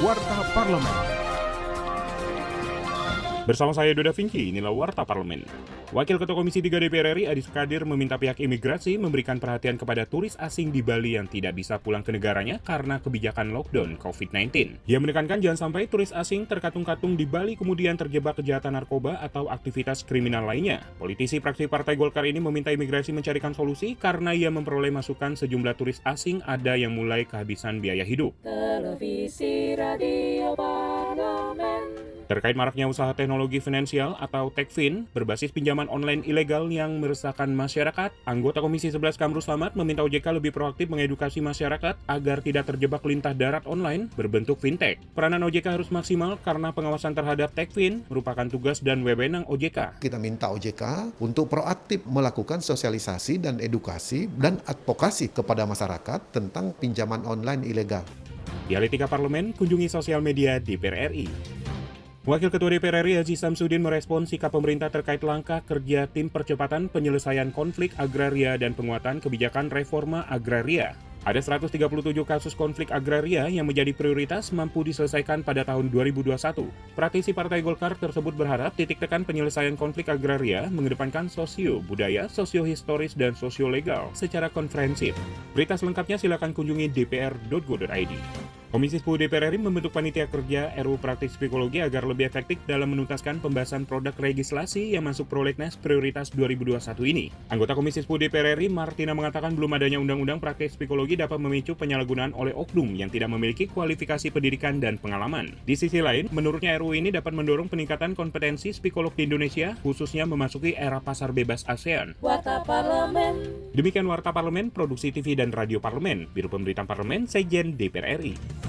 Warta Parlemen. Bersama saya Doda Vinci, inilah Warta Parlemen. Wakil Ketua Komisi 3 DPR RI Adi Sukadir meminta pihak imigrasi memberikan perhatian kepada turis asing di Bali yang tidak bisa pulang ke negaranya karena kebijakan lockdown COVID-19. Ia menekankan jangan sampai turis asing terkatung-katung di Bali kemudian terjebak kejahatan narkoba atau aktivitas kriminal lainnya. Politisi praksi Partai Golkar ini meminta imigrasi mencarikan solusi karena ia memperoleh masukan sejumlah turis asing ada yang mulai kehabisan biaya hidup. Televisi Radio. Terkait maraknya usaha teknologi finansial atau TechFin berbasis pinjaman online ilegal yang meresahkan masyarakat, anggota Komisi 11 Kamru Slamet meminta OJK lebih proaktif mengedukasi masyarakat agar tidak terjebak lintah darat online berbentuk fintech. Peranan OJK harus maksimal karena pengawasan terhadap TechFin merupakan tugas dan wewenang OJK. Kita minta OJK untuk proaktif melakukan sosialisasi dan edukasi dan advokasi kepada masyarakat tentang pinjaman online ilegal. Dialektika Parlemen, kunjungi sosial media DPR RI. Wakil Ketua DPR RI Haji Samsudin merespon sikap pemerintah terkait langkah kerja tim percepatan penyelesaian konflik agraria dan penguatan kebijakan reforma agraria. Ada 137 kasus konflik agraria yang menjadi prioritas mampu diselesaikan pada tahun 2021. Praktisi Partai Golkar tersebut berharap titik tekan penyelesaian konflik agraria mengedepankan sosio, budaya, sosio-historis, dan sosio-legal secara konferensif. Berita selengkapnya silakan kunjungi dpr.go.id. Komisi 10 DPR RI membentuk panitia kerja RU Praktik Psikologi agar lebih efektif dalam menuntaskan pembahasan produk legislasi yang masuk prolegnas prioritas 2021 ini. Anggota Komisi 10 DPR RI Martina mengatakan belum adanya undang-undang praktik psikologi dapat memicu penyalahgunaan oleh oknum yang tidak memiliki kualifikasi pendidikan dan pengalaman. Di sisi lain, menurutnya RU ini dapat mendorong peningkatan kompetensi psikolog di Indonesia, khususnya memasuki era pasar bebas ASEAN. Warta Parlemen. Demikian Warta Parlemen, Produksi TV dan Radio Parlemen, Biro Pemberitaan Parlemen, Sekjen DPR RI.